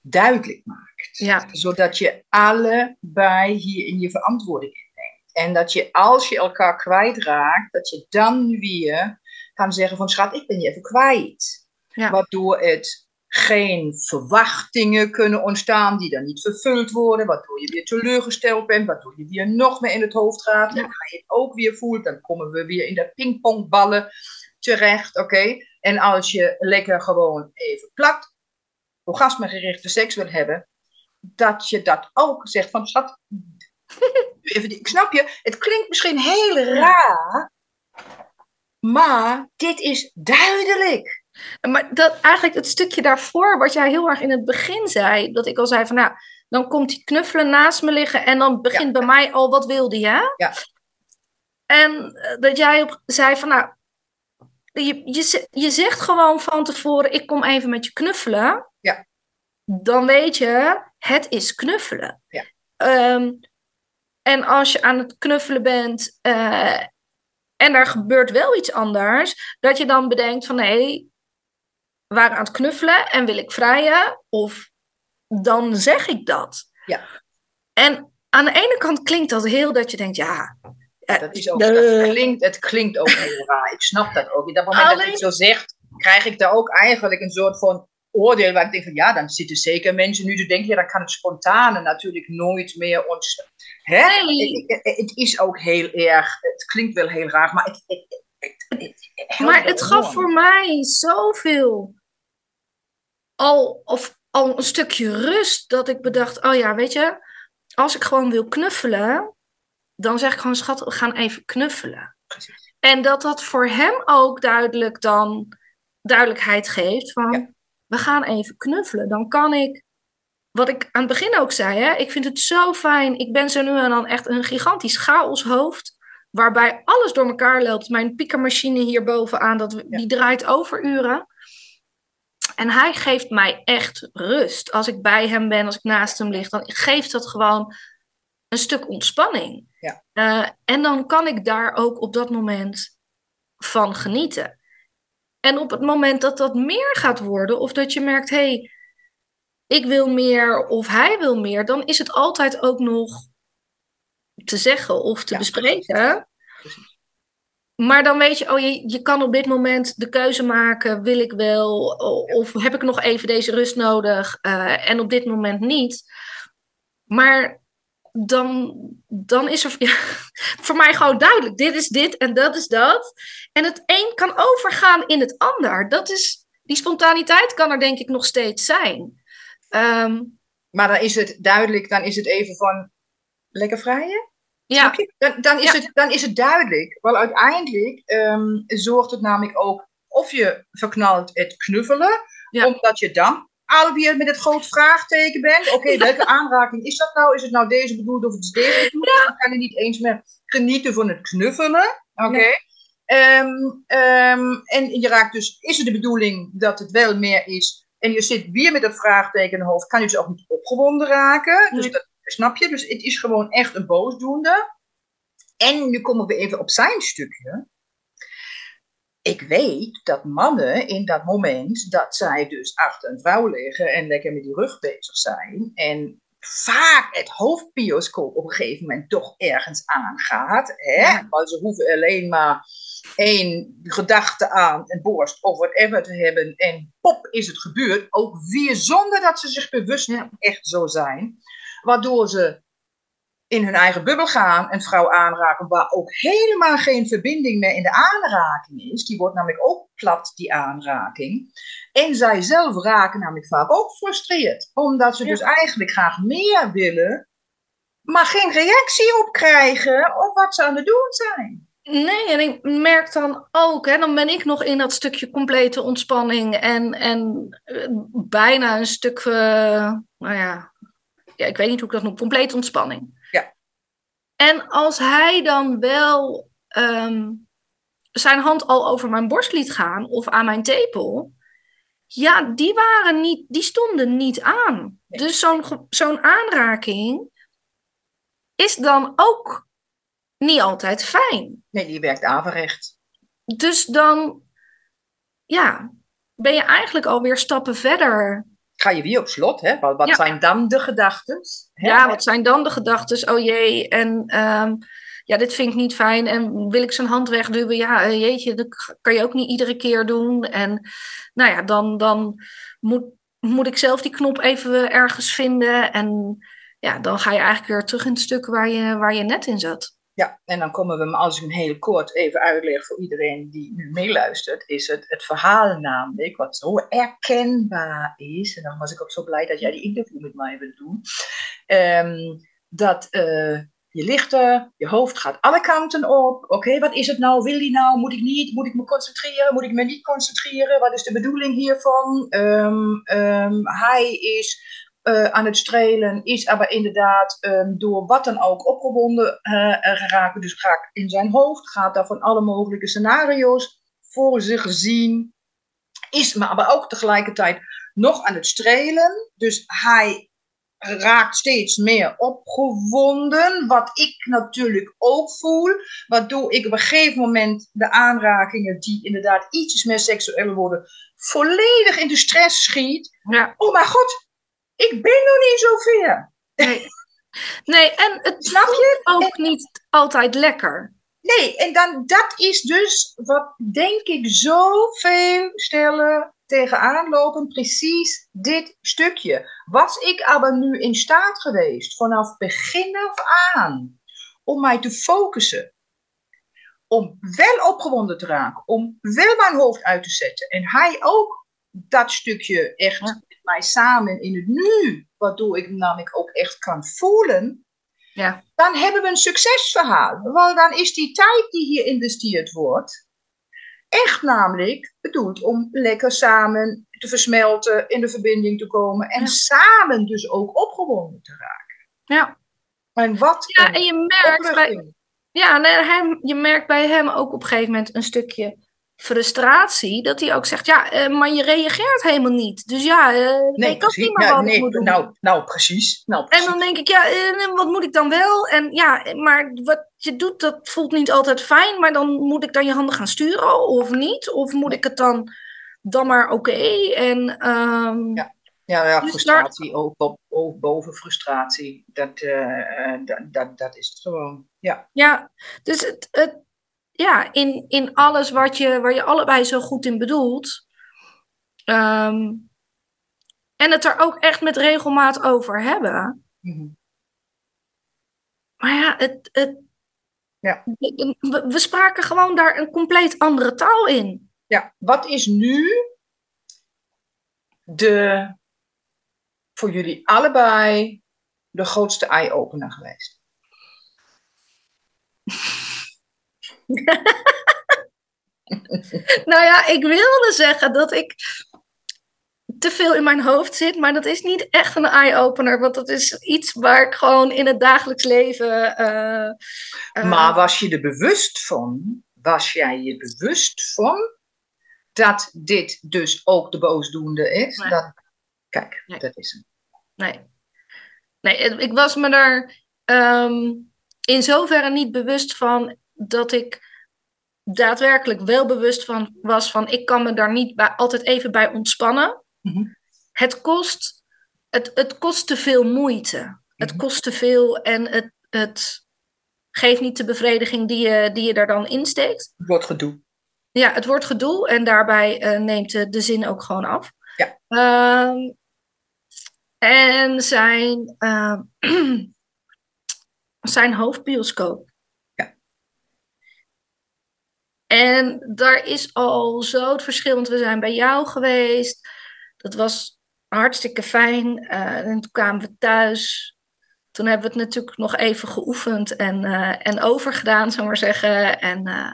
duidelijk maakt. Ja. Zodat je allebei hier in je verantwoording inneemt. En dat je als je elkaar kwijtraakt, dat je dan weer kan zeggen van schat, ik ben je even kwijt. Ja. Waardoor het geen verwachtingen kunnen ontstaan die dan niet vervuld worden, waardoor je weer teleurgesteld bent, waardoor je weer nog meer in het hoofd gaat en je het ook weer voelt, dan komen we weer in de pingpongballen terecht, oké? En als je lekker gewoon even plat, orgasmegerichte seks wil hebben, dat je dat ook zegt van, schat, <laughs> even, ik snap je, het klinkt misschien heel raar, maar dit is duidelijk. Maar dat, eigenlijk het stukje daarvoor, wat jij heel erg in het begin zei, dat ik al zei van nou, dan komt die knuffelen naast me liggen en dan begint bij mij al wat wilde je. Ja. En eh, dat jij op, zei van nou, je, je, je zegt gewoon van tevoren, ik kom even met je knuffelen. Ja. Dan weet je, het is knuffelen. Ja. Ehm, en als je aan het knuffelen bent uh, en er gebeurt wel iets anders, dat je dan bedenkt van hé, waren aan het knuffelen en wil ik vrijen? Of dan zeg ik dat. Ja. En aan de ene kant klinkt dat heel dat je denkt, ja. Dat is ook, dat klinkt, het klinkt ook heel raar. Ik snap dat ook. In dat moment Alleen... dat ik zo zegt, krijg ik daar ook eigenlijk een soort van oordeel waar ik denk van ja, dan zitten zeker mensen nu te denken, ja, dan kan het spontane natuurlijk nooit meer ontstaan. Hè? Nee. Het, het, het, is ook heel erg, het klinkt wel heel raar, maar het, het maar het gaf voor mij zoveel al, of, al een stukje rust dat ik bedacht, oh ja, weet je, als ik gewoon wil knuffelen, dan zeg ik gewoon, schat, we gaan even knuffelen. Precies. En dat dat voor hem ook duidelijk dan duidelijkheid geeft van, we gaan even knuffelen. Dan kan ik, wat ik aan het begin ook zei, hè, ik vind het zo fijn. Ik ben zo nu en dan echt een gigantisch chaoshoofd, waarbij alles door elkaar loopt. Mijn piekermachine hier bovenaan, dat, die draait overuren. En hij geeft mij echt rust. Als ik bij hem ben, als ik naast hem lig, dan geeft dat gewoon een stuk ontspanning. Ja. Uh, en dan kan ik daar ook op dat moment van genieten. En op het moment dat dat meer gaat worden, of dat je merkt, hé, hey, ik wil meer of hij wil meer, dan is het altijd ook nog te zeggen of te ja, bespreken. Maar dan weet je, oh, je, je kan op dit moment de keuze maken, wil ik wel, of heb ik nog even deze rust nodig uh, en op dit moment niet. Maar dan, dan is er ja, <laughs> voor mij gewoon duidelijk, dit is dit en dat is dat. En het een kan overgaan in het ander. Dat is, die spontaniteit kan er denk ik nog steeds zijn. Um, maar dan is het duidelijk, dan is het even van lekker vrijen? Ja. Dan, dan, is het, dan is het duidelijk. Want uiteindelijk um, zorgt het namelijk ook of je verknalt het knuffelen, omdat je dan alweer met het groot vraagteken bent. Oké, <laughs> welke aanraking is dat nou? Is het nou deze bedoeld of is deze bedoeld? Dan kan je niet eens meer genieten van het knuffelen. Oké. Um, um, en je raakt dus, is het de bedoeling dat het wel meer is? En je zit weer met dat vraagteken in het hoofd, kan je dus ook niet opgewonden raken. Dus dat, Snap je? Dus het is gewoon echt een boosdoende. En nu komen we even op zijn stukje. Ik weet dat mannen in dat moment dat zij dus achter een vrouw liggen en lekker met die rug bezig zijn. En vaak het hoofdbioscoop op een gegeven moment toch ergens aangaat. Hè? Ja. Want ze hoeven alleen maar één gedachte aan een borst of whatever te hebben. En pop is het gebeurd. Ook weer zonder dat ze zich bewust ja. echt zo zijn waardoor ze in hun eigen bubbel gaan, een vrouw aanraken waar ook helemaal geen verbinding meer in de aanraking is. Die wordt namelijk ook plat, die aanraking. En zij zelf raken namelijk vaak ook gefrustreerd, omdat ze dus eigenlijk graag meer willen, maar geen reactie op krijgen op wat ze aan het doen zijn. Nee, en ik merk dan ook, hè, dan ben ik nog in dat stukje complete ontspanning en, en uh, bijna een stuk, uh, nou ja, ja, ik weet niet hoe ik dat noem, complete ontspanning. Ja. En als hij dan wel um, zijn hand al over mijn borst liet gaan of aan mijn tepel, ja, die waren niet, die stonden niet aan. Nee. Dus zo'n zo'n aanraking is dan ook niet altijd fijn. Nee, die werkt averecht. Dus dan, ja, ben je eigenlijk alweer stappen verder ga je weer op slot. Hè? Wat, wat ja. zijn dan de gedachten? Ja, wat zijn dan de gedachten? Oh jee, en um, ja, dit vind ik niet fijn. En wil ik zijn hand wegduwen? Ja, uh, jeetje, dat kan je ook niet iedere keer doen. En nou ja, dan, dan moet, moet ik zelf die knop even ergens vinden. En ja, dan ga je eigenlijk weer terug in het stuk waar je, waar je net in zat. Ja, en dan komen we, als ik hem heel kort even uitleg voor iedereen die nu meeluistert, is het, het verhaal namelijk, wat zo herkenbaar is, en dan was ik ook zo blij dat jij die interview met mij wilde doen, ehm, dat uh, je ligt er, je hoofd gaat alle kanten op, oké, wat is het nou, wil die nou, moet ik niet, moet ik me concentreren, moet ik me niet concentreren, wat is de bedoeling hiervan? Um, um, hij is uh, aan het strelen, is maar inderdaad um, door wat dan ook opgewonden uh, geraakt. Dus gaat in zijn hoofd, gaat daar van alle mogelijke scenario's voor zich zien. Is maar ook tegelijkertijd nog aan het strelen. Dus hij raakt steeds meer opgewonden, wat ik natuurlijk ook voel, waardoor ik op een gegeven moment de aanrakingen die inderdaad ietsjes meer seksueel worden, volledig in de stress schiet. Ja. Oh mijn god, ik ben nog niet zo ver. Nee, nee en het Snap je? ook niet altijd lekker. Nee, en dan, dat is dus wat denk ik zoveel stellen tegenaan lopen, precies dit stukje. Was ik aber nu in staat geweest, vanaf begin af aan, om mij te focussen, om wel opgewonden te raken, om wel mijn hoofd uit te zetten en hij ook dat stukje echt mij samen in het nu, waardoor ik namelijk ook echt kan voelen, ja. dan hebben we een succesverhaal. Want dan is die tijd die hier investeerd wordt, echt namelijk bedoeld om lekker samen te versmelten, in de verbinding te komen en samen dus ook opgewonden te raken. Ja. En wat ja, en je merkt bij, ja, nee, hij, je merkt bij hem ook op een gegeven moment een stukje frustratie, dat hij ook zegt, ja, uh, maar je reageert helemaal niet. Dus ja, uh, nee, ik ook niet meer wat nee, ik moet doen. Nou, nou, precies. nou, precies. En dan denk ik, ja, uh, wat moet ik dan wel? En ja, maar wat je doet, dat voelt niet altijd fijn, maar dan moet ik dan je handen gaan sturen of niet? Of moet ik het dan, dan maar oké? En, um, ja. Ja, ja dus frustratie ook, op, ook boven frustratie. Dat, dat, dat, dat is het gewoon. Ja, ja dus het, het, ja, in, in alles wat je, waar je allebei zo goed in bedoelt. Ehm, en het er ook echt met regelmaat over hebben. Mhm. Maar ja, het, het, ja. We, we, spraken gewoon daar een compleet andere taal in. Ja, wat is nu de, voor jullie allebei de grootste eye-opener geweest? <laughs> <laughs> nou ja, ik wilde zeggen dat ik te veel in mijn hoofd zit, maar dat is niet echt een eye-opener, want dat is iets waar ik gewoon in het dagelijks leven. Uh, maar was je er bewust van? Was jij je bewust van dat dit dus ook de boosdoende is? Dat, kijk, dat is hem. Nee. Nee, ik was me daar um, in zoverre niet bewust van dat ik daadwerkelijk wel bewust van was van ik kan me daar niet bij, altijd even bij ontspannen. Mhm. Het kost het, het kost te veel moeite. Het mhm. kost te veel en het, het geeft niet de bevrediging die je, die je daar dan insteekt. Het wordt gedoe. Ja, het wordt gedoe en daarbij uh, neemt de, de, zin ook gewoon af. Ja. Uh, en zijn, uh, <clears throat> zijn hoofdbioscoop En daar is al zo het verschil, want we zijn bij jou geweest. Dat was hartstikke fijn. Uh, en toen kwamen we thuis. Toen hebben we het natuurlijk nog even geoefend en, uh, en overgedaan, zou maar zeggen. En, uh,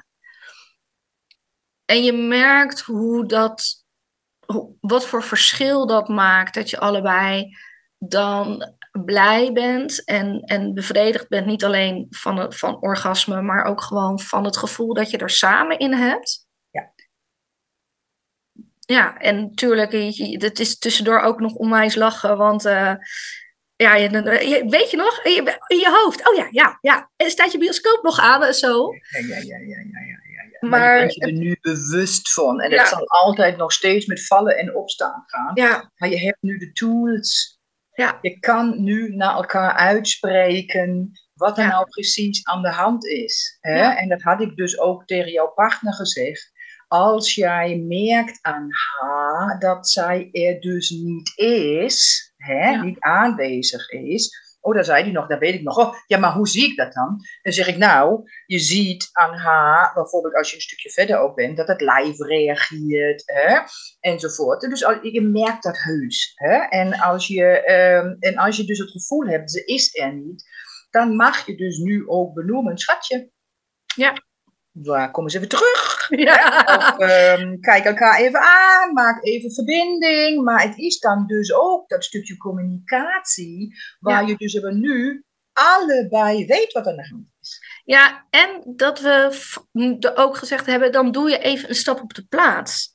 en je merkt hoe dat, hoe, wat voor verschil dat maakt. Dat je allebei dan blij bent en, en bevredigd bent, niet alleen van, het, van orgasme, maar ook gewoon van het gevoel dat je er samen in hebt. Ja. Ja, en natuurlijk, het is tussendoor ook nog onwijs lachen, want uh, ja, je, weet je nog, in je, in je, hoofd, oh ja, ja, ja, en staat je bioscoop nog aan zo. Ja, ja, ja, ja, ja, ja. Maar, maar je bent je er nu bewust van. En het zal altijd nog steeds met vallen en opstaan gaan. Ja. Maar je hebt nu de tools ja. Je kan nu naar elkaar uitspreken wat er nou precies aan de hand is. Hè? En dat had ik dus ook tegen jouw partner gezegd. als jij merkt aan haar dat zij er dus niet is, hè, Ja. niet aanwezig is. Oh, daar zei hij nog, dat weet ik nog. Oh, ja, maar hoe zie ik dat dan? Dan zeg ik, nou, je ziet aan haar, bijvoorbeeld als je een stukje verder ook bent, dat het lijf reageert, hè, enzovoort. Dus je merkt dat heus. Hè? En, als je, ehm, en als je dus het gevoel hebt, ze is er niet, dan mag je dus nu ook benoemen, schatje. Ja. Waar komen ze weer terug? <laughs> Ja. Of ehm, kijk elkaar even aan, maak even verbinding. Maar het is dan dus ook dat stukje communicatie, waar Ja. je dus er nu allebei weet wat er aan de hand is. Ja, en dat we ook gezegd hebben, dan doe je even een stap op de plaats.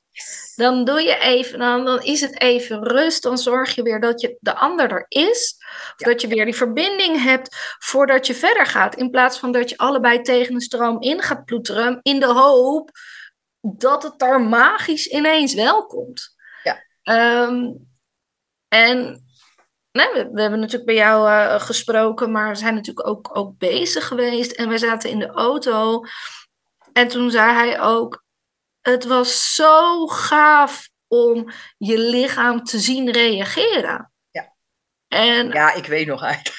Dan doe je even, dan, dan is het even rust. Dan zorg je weer dat je de ander er is. Ja. dat je weer die verbinding hebt voordat je verder gaat. In plaats van dat je allebei tegen een stroom in gaat ploeteren. In de hoop dat het daar magisch ineens wel komt. Ja. Ehm, en we hebben natuurlijk bij jou eh, gesproken, maar we zijn natuurlijk ook, ook bezig geweest. En we zaten in de auto. En toen zei hij ook: Het was zo gaaf om je lichaam te zien reageren. Ja. En Ja, ik weet nog eigenlijk.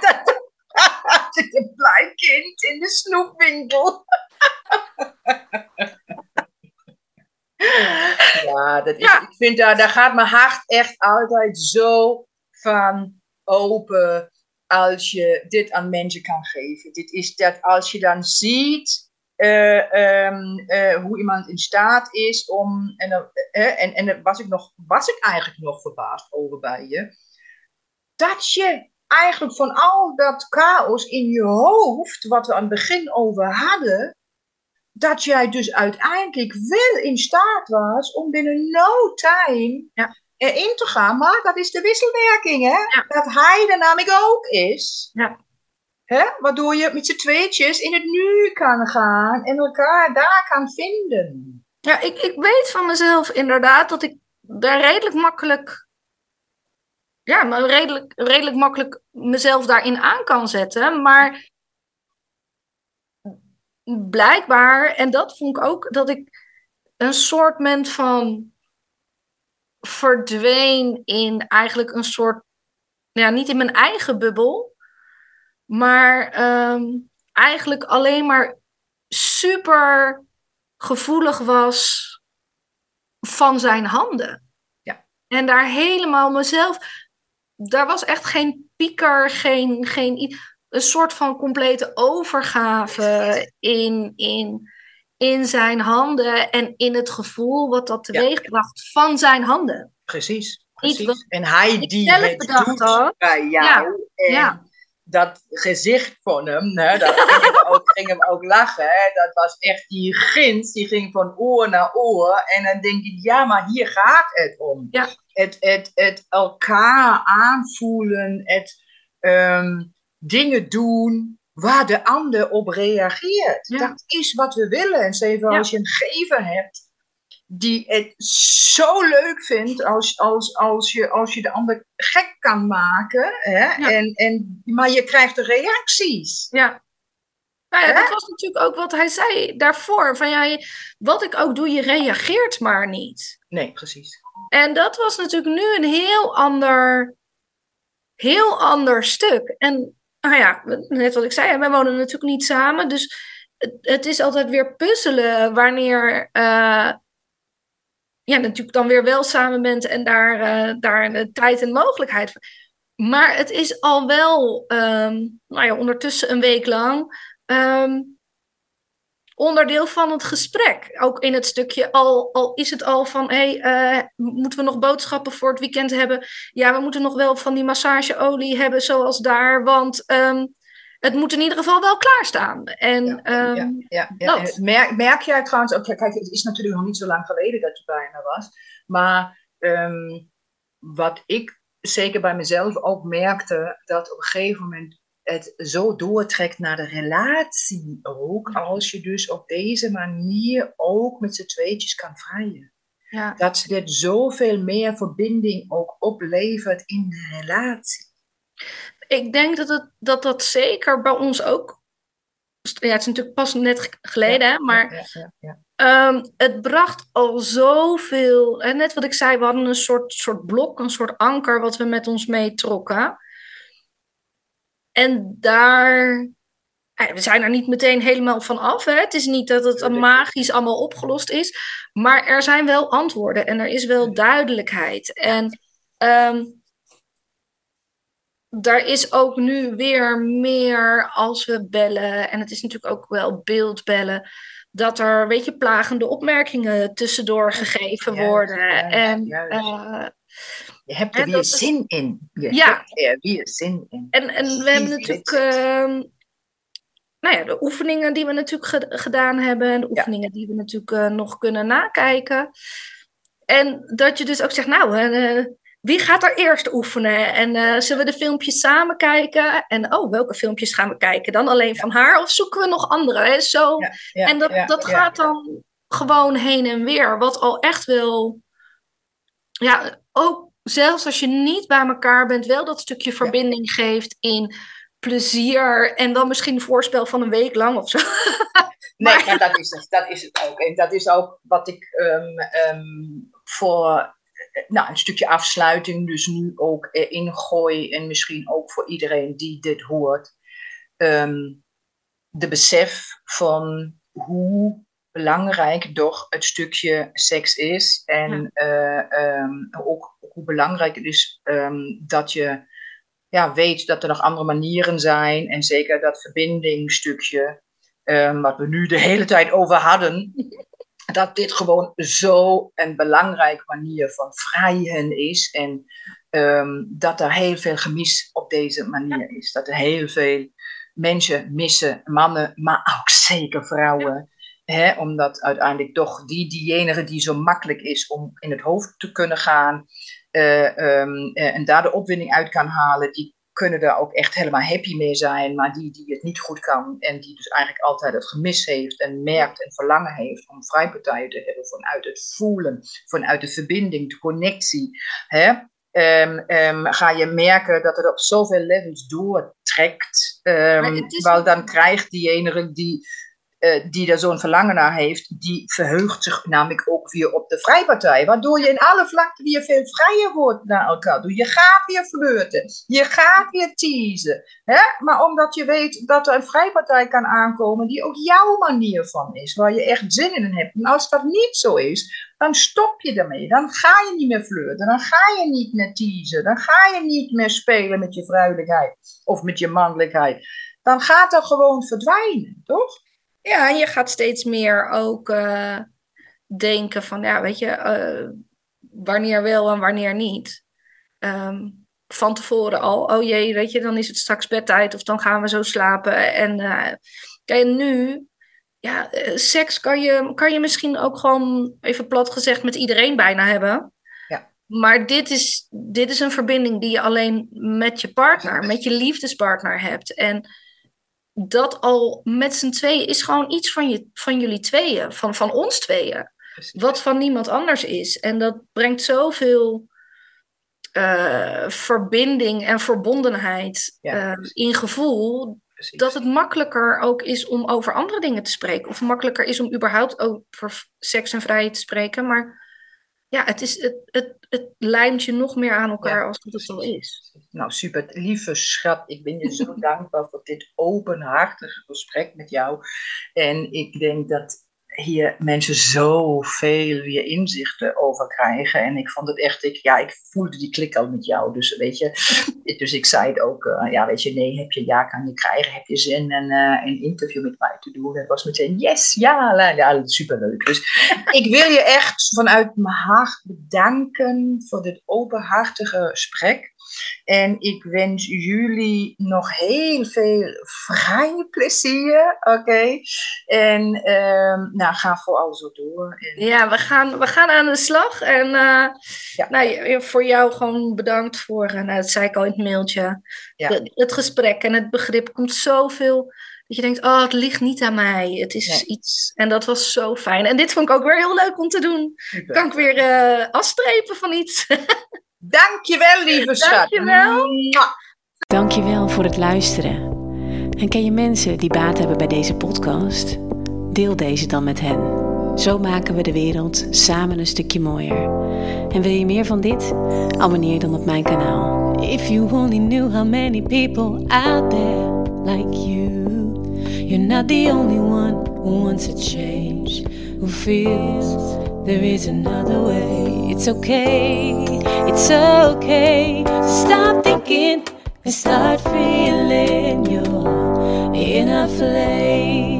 dat <laughs> zit een klein kind in de snoepwinkel. <laughs> ja, dat is, Ja. ik vind daar, daar gaat mijn hart echt altijd zo van open als je dit aan mensen kan geven. Dit is dat als je dan ziet eh, ehm, eh, hoe iemand in staat is om. En, dan, en, en was ik, nog, was ik eigenlijk nog verbaasd over bij je. Dat je eigenlijk van al dat chaos in je hoofd, wat we aan het begin over hadden, dat jij dus uiteindelijk wel in staat was om binnen no time Ja. erin te gaan. Maar dat is de wisselwerking, hè? Ja. Dat hij er namelijk ook is. Ja. Hè? Waardoor je met z'n tweetjes in het nu kan gaan en elkaar daar kan vinden. ja, ik, ik weet van mezelf inderdaad dat ik daar redelijk makkelijk. Ja, maar redelijk, redelijk makkelijk mezelf daarin aan kan zetten. Maar blijkbaar, en dat vond ik ook, dat ik een soort van verdween in eigenlijk een soort, ja, niet in mijn eigen bubbel, maar ehm, eigenlijk alleen maar super gevoelig was van zijn handen. Ja. En daar helemaal mezelf, daar was echt geen pieker, geen, geen een soort van complete overgave in, in, in zijn handen en in het gevoel wat dat teweegbracht van zijn handen. Precies. Precies. En hij die het doet had. bij jou. Ja, En ja. Dat gezicht van hem, hè, dat <laughs> ging hem, ook, ging hem ook lachen. Hè, dat was echt die grins, die ging van oor naar oor. En dan denk ik, ja, maar hier gaat het om. Ja. Het, het, het elkaar aanvoelen, het ehm, dingen doen waar de ander op reageert. Ja. Dat is wat we willen. En zeker Ja. als je een gever hebt die het zo leuk vindt als, als, als, je, als je de ander gek kan maken. Hè? Ja. En, en, maar je krijgt de reacties. Ja. Nou ja, Hè? dat was natuurlijk ook wat hij zei daarvoor. Van ja, wat ik ook doe, je reageert maar niet. Nee, precies. En dat was natuurlijk nu een heel ander, heel ander stuk. En nou ja, net wat ik zei, wij wonen natuurlijk niet samen. Dus het, het is altijd weer puzzelen wanneer uh, ja, natuurlijk dan weer wel samen bent en daar, uh, daar de tijd en mogelijkheid voor. Maar het is al wel, um, nou ja, ondertussen een week lang. Um, onderdeel van het gesprek. Ook in het stukje, al, al is het al van, hé, hey, uh, moeten we nog boodschappen voor het weekend hebben? Ja, we moeten nog wel van die massageolie hebben zoals daar, want um, het moet in ieder geval wel klaarstaan. En, ja, um, ja, ja, ja. Merk, merk jij trouwens, ook, kijk, het is natuurlijk nog niet zo lang geleden dat je bij me was, maar um, wat ik zeker bij mezelf ook merkte, dat op een gegeven moment het zo doortrekt naar de relatie ook, als je dus op deze manier ook met z'n tweetjes kan vrijen. Ja. Dat dit zoveel meer verbinding ook oplevert in de relatie. Ik denk dat het, dat, dat zeker bij ons ook. Ja, het is natuurlijk pas net geleden, ja, hè, maar ja, Ehm, het bracht al zoveel. En net wat ik zei, we hadden een soort, soort blok, een soort anker wat we met ons meetrokken. En daar. We zijn er niet meteen helemaal van af. Hè? Het is niet dat het magisch allemaal opgelost is. Maar er zijn wel antwoorden en er is wel duidelijkheid. En um, daar is ook nu weer meer als we bellen. En het is natuurlijk ook wel beeldbellen dat er, weet je, plagende opmerkingen tussendoor gegeven worden. en, uh, je hebt er weer zin in. Je ja. hebt er weer zin in. En, en we hebben natuurlijk, uh, nou ja, de oefeningen die we natuurlijk gedaan hebben. En de oefeningen die we natuurlijk uh, nog kunnen nakijken. En dat je dus ook zegt, nou, uh, wie gaat er eerst oefenen? En uh, zullen we de filmpjes samen kijken? En oh, welke filmpjes gaan we kijken? Dan alleen van haar of zoeken we nog andere? Hè? Zo. Ja, en dat, dat gaat dan gewoon heen en weer. Wat al echt wel, ja, ook zelfs als je niet bij elkaar bent, wel dat stukje verbinding geeft in plezier. En dan misschien een voorspel van een week lang of zo. <laughs> Nee, maar dat is, het, dat is het ook. En dat is ook wat ik um, um, voor nou, een stukje afsluiting dus nu ook erin gooi. En misschien ook voor iedereen die dit hoort. Um, de besef van hoe belangrijk toch het stukje seks is. En uh, um, ook hoe belangrijk het is um, dat je ja, weet dat er nog andere manieren zijn. En zeker dat verbindingstukje, wat we nu de hele tijd over hadden. Dat dit gewoon zo een belangrijke manier van vrijen is. En um, dat er heel veel gemis op deze manier is. Dat er heel veel mensen missen, mannen, maar ook zeker vrouwen. Hè, omdat uiteindelijk toch die, diejenige die zo makkelijk is om in het hoofd te kunnen gaan. Uh, um, en daar de opwinding uit kan halen, die kunnen er ook echt helemaal happy mee zijn, maar die, die het niet goed kan en die dus eigenlijk altijd het gemis heeft en merkt en verlangen heeft om vrijpartijen te hebben vanuit het voelen, vanuit de verbinding, de connectie, hè, um, um, ga je merken dat het op zoveel levels doortrekt. Um, wel dan krijgt diejenige die uh, die daar zo'n verlangen naar heeft, die verheugt zich namelijk ook weer op de vrijpartij. Waardoor je in alle vlakten weer veel vrijer wordt naar elkaar toe. Je gaat weer flirten, je gaat weer teasen. Hè? Maar omdat je weet dat er een vrijpartij kan aankomen die ook jouw manier van is, waar je echt zin in hebt. En als dat niet zo is, dan stop je daarmee. Dan ga je niet meer flirten, dan ga je niet meer teasen, dan ga je niet meer spelen met je vrouwelijkheid of met je mannelijkheid. Dan gaat dat gewoon verdwijnen, toch? Ja, en je gaat steeds meer ook uh, denken van, ja, weet je, uh, wanneer wel en wanneer niet. Um, van tevoren al, oh jee, weet je, dan is het straks bedtijd of dan gaan we zo slapen. En uh, kijk, nu, ja, seks kan je, kan je misschien ook gewoon, even plat gezegd, met iedereen bijna hebben. Ja. Maar dit is, dit is een verbinding die je alleen met je partner, met je liefdespartner hebt. En dat al met z'n tweeën is gewoon iets van, je, van jullie tweeën, van, van ons tweeën. Wat van niemand anders is. En dat brengt zoveel uh, verbinding en verbondenheid uh, in gevoel. Precies. Dat het makkelijker ook is om over andere dingen te spreken. Of makkelijker is om überhaupt over seks en vrijheid te spreken. Maar ja, het, is, het, het, het lijmt je nog meer aan elkaar ja, als het zo is. Nou, super. Lieve schat, ik ben je zo <laughs> dankbaar voor dit openhartige gesprek met jou. En ik denk dat hier mensen zoveel weer inzichten over krijgen. En ik vond het echt, ik, ja, ik voelde die klik al met jou. Dus weet je, <laughs> dus ik zei het ook, uh, ja, weet je, nee, heb je, ja, kan je krijgen, heb je zin en uh, een interview met mij te doen. Dat was meteen, yes, ja, ja, superleuk. Dus ik wil je echt vanuit mijn hart bedanken voor dit openhartige gesprek. En ik wens jullie nog heel veel vrije plezier. Oké. En um, nou, ga vooral zo door. En... Ja, we gaan, we gaan aan de slag. En uh, ja. nou, voor jou gewoon bedankt voor, uh, nou, dat zei ik al in het mailtje. Ja. De, het gesprek en het begrip komt zoveel. Dat je denkt, oh, het ligt niet aan mij. Het is nee. iets. En dat was zo fijn. En dit vond ik ook weer heel leuk om te doen. Super. Kan ik weer uh, afstrepen van iets. <laughs> Dankjewel, lieve schat. Dankjewel. Dankjewel voor het luisteren. En ken je mensen die baat hebben bij deze podcast? Deel deze dan met hen. Zo maken we de wereld samen een stukje mooier. En wil je meer van dit? Abonneer dan op mijn kanaal. If you only knew how many people out there like you. You're not the only one who wants a change, who feels there is another way. It's okay, it's okay to stop thinking and start feeling your inner flame.